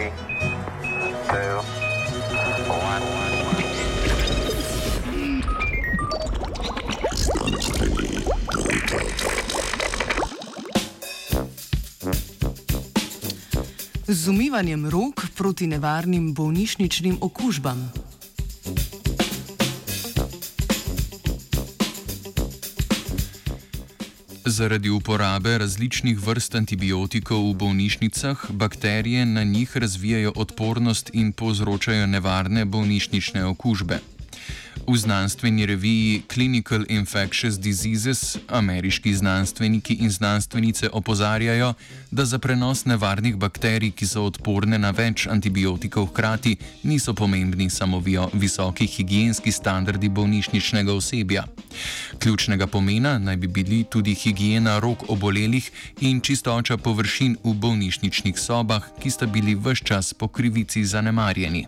Three, two, one. Z umivanjem rok proti nevarnim bolnišničnim okužbam. Zaradi uporabe različnih vrst antibiotikov v bolnišnicah bakterije na njih razvijajo odpornost in povzročajo nevarne bolnišnične okužbe. V znanstveni reviji Clinical Infectious Diseases ameriški znanstveniki in znanstvenice opozarjajo, da za prenos nevarnih bakterij, ki so odporne na več antibiotikov hkrati, niso pomembni samo visoki higijenski standardi bolnišničnega osebja. Ključnega pomena naj bi bili tudi higiena rok obolelih in čistoča površin v bolnišničnih sobah, ki sta bili vse čas po krivici zanemarjeni.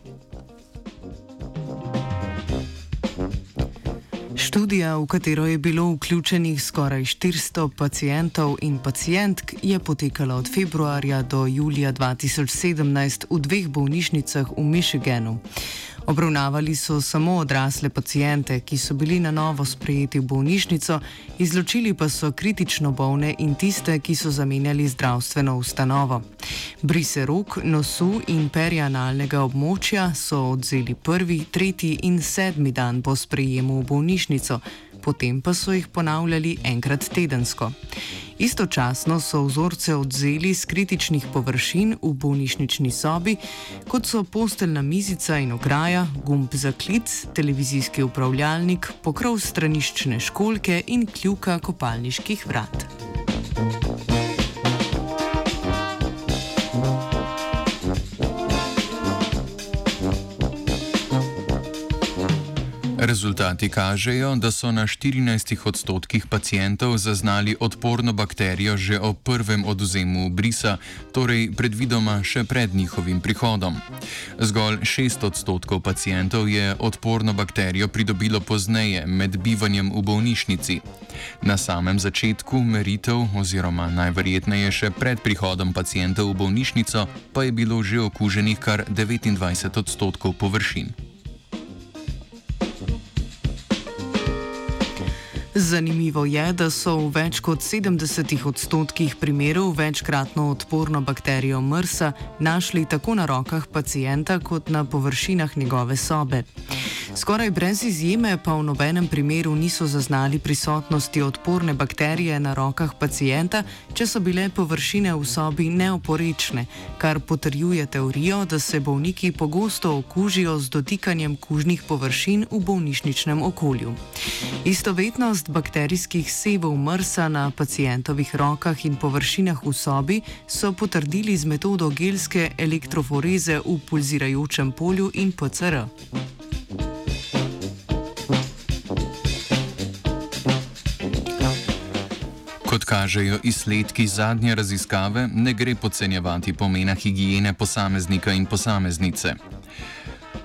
Študija, v katero je bilo vključenih skoraj 400 pacijentov in pacijentk, je potekala od februarja do julija 2017 v dveh bolnišnicah v Michiganu. Obravnavali so samo odrasle pacijente, ki so bili na novo sprejeti v bolnišnico, izločili pa so kritično bolne in tiste, ki so zamenjali zdravstveno ustanovo. Brise rok, nosu in perianalnega območja so odzeli prvi, tretji in sedmi dan po sprejemu v bolnišnico, potem pa so jih ponavljali enkrat tedensko. Istočasno so vzorce odzeli z kritičnih površin v bolnišnični sobi, kot so posteljna mizica in ograja, gumb za klic, televizijski upravljalnik, pokrov straniščne školke in kljuka kopalniških vrat. Rezultati kažejo, da so na 14 odstotkih pacijentov zaznali odporno bakterijo že ob prvem oduzemu brisa, torej predvidoma še pred njihovim prihodom. Zgolj 6 odstotkov pacijentov je odporno bakterijo pridobilo pozneje med bivanjem v bolnišnici. Na samem začetku meritev, oziroma najverjetneje še pred prihodom pacijentov v bolnišnico, pa je bilo že okuženih kar 29 odstotkov površin. Zanimivo je, da so v več kot 70 odstotkih primerov večkratno odporno bakterijo MRSA našli tako na rokah pacijenta kot na površinah njegove sobe. Skoraj brez izjeme pa v nobenem primeru niso zaznali prisotnosti odporne bakterije na rokah pacijenta, če so bile površine v sobi neoporečne, kar potrjuje teorijo, da se bolniki pogosto okužijo z dotikanjem kužnih površin v bolnišničnem okolju. Istovetnost bakterijskih sevov mrsa na pacijentovih rokah in površinah v sobi so potrdili z metodo gelske elektroforeze v pulzirajočem polju in PCR. Kot kažejo izsledki zadnje raziskave, ne gre podcenjevati pomena higiene posameznika in posameznice.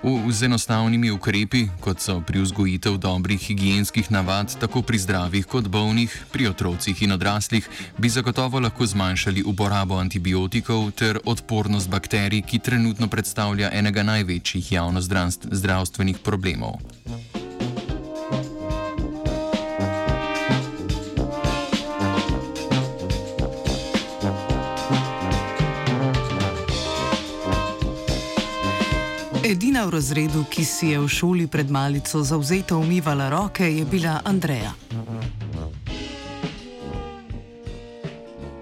V, z enostavnimi ukrepi, kot so pri vzgojitev dobrih higijenskih navad, tako pri zdravih kot bolnih, pri otrocih in odraslih, bi zagotovo lahko zmanjšali uporabo antibiotikov ter odpornost bakterij, ki trenutno predstavlja enega največjih javnozdravstvenih problemov. Edina v razredu, ki si je v šoli pred malico zauzeto umivala roke, je bila Andreja.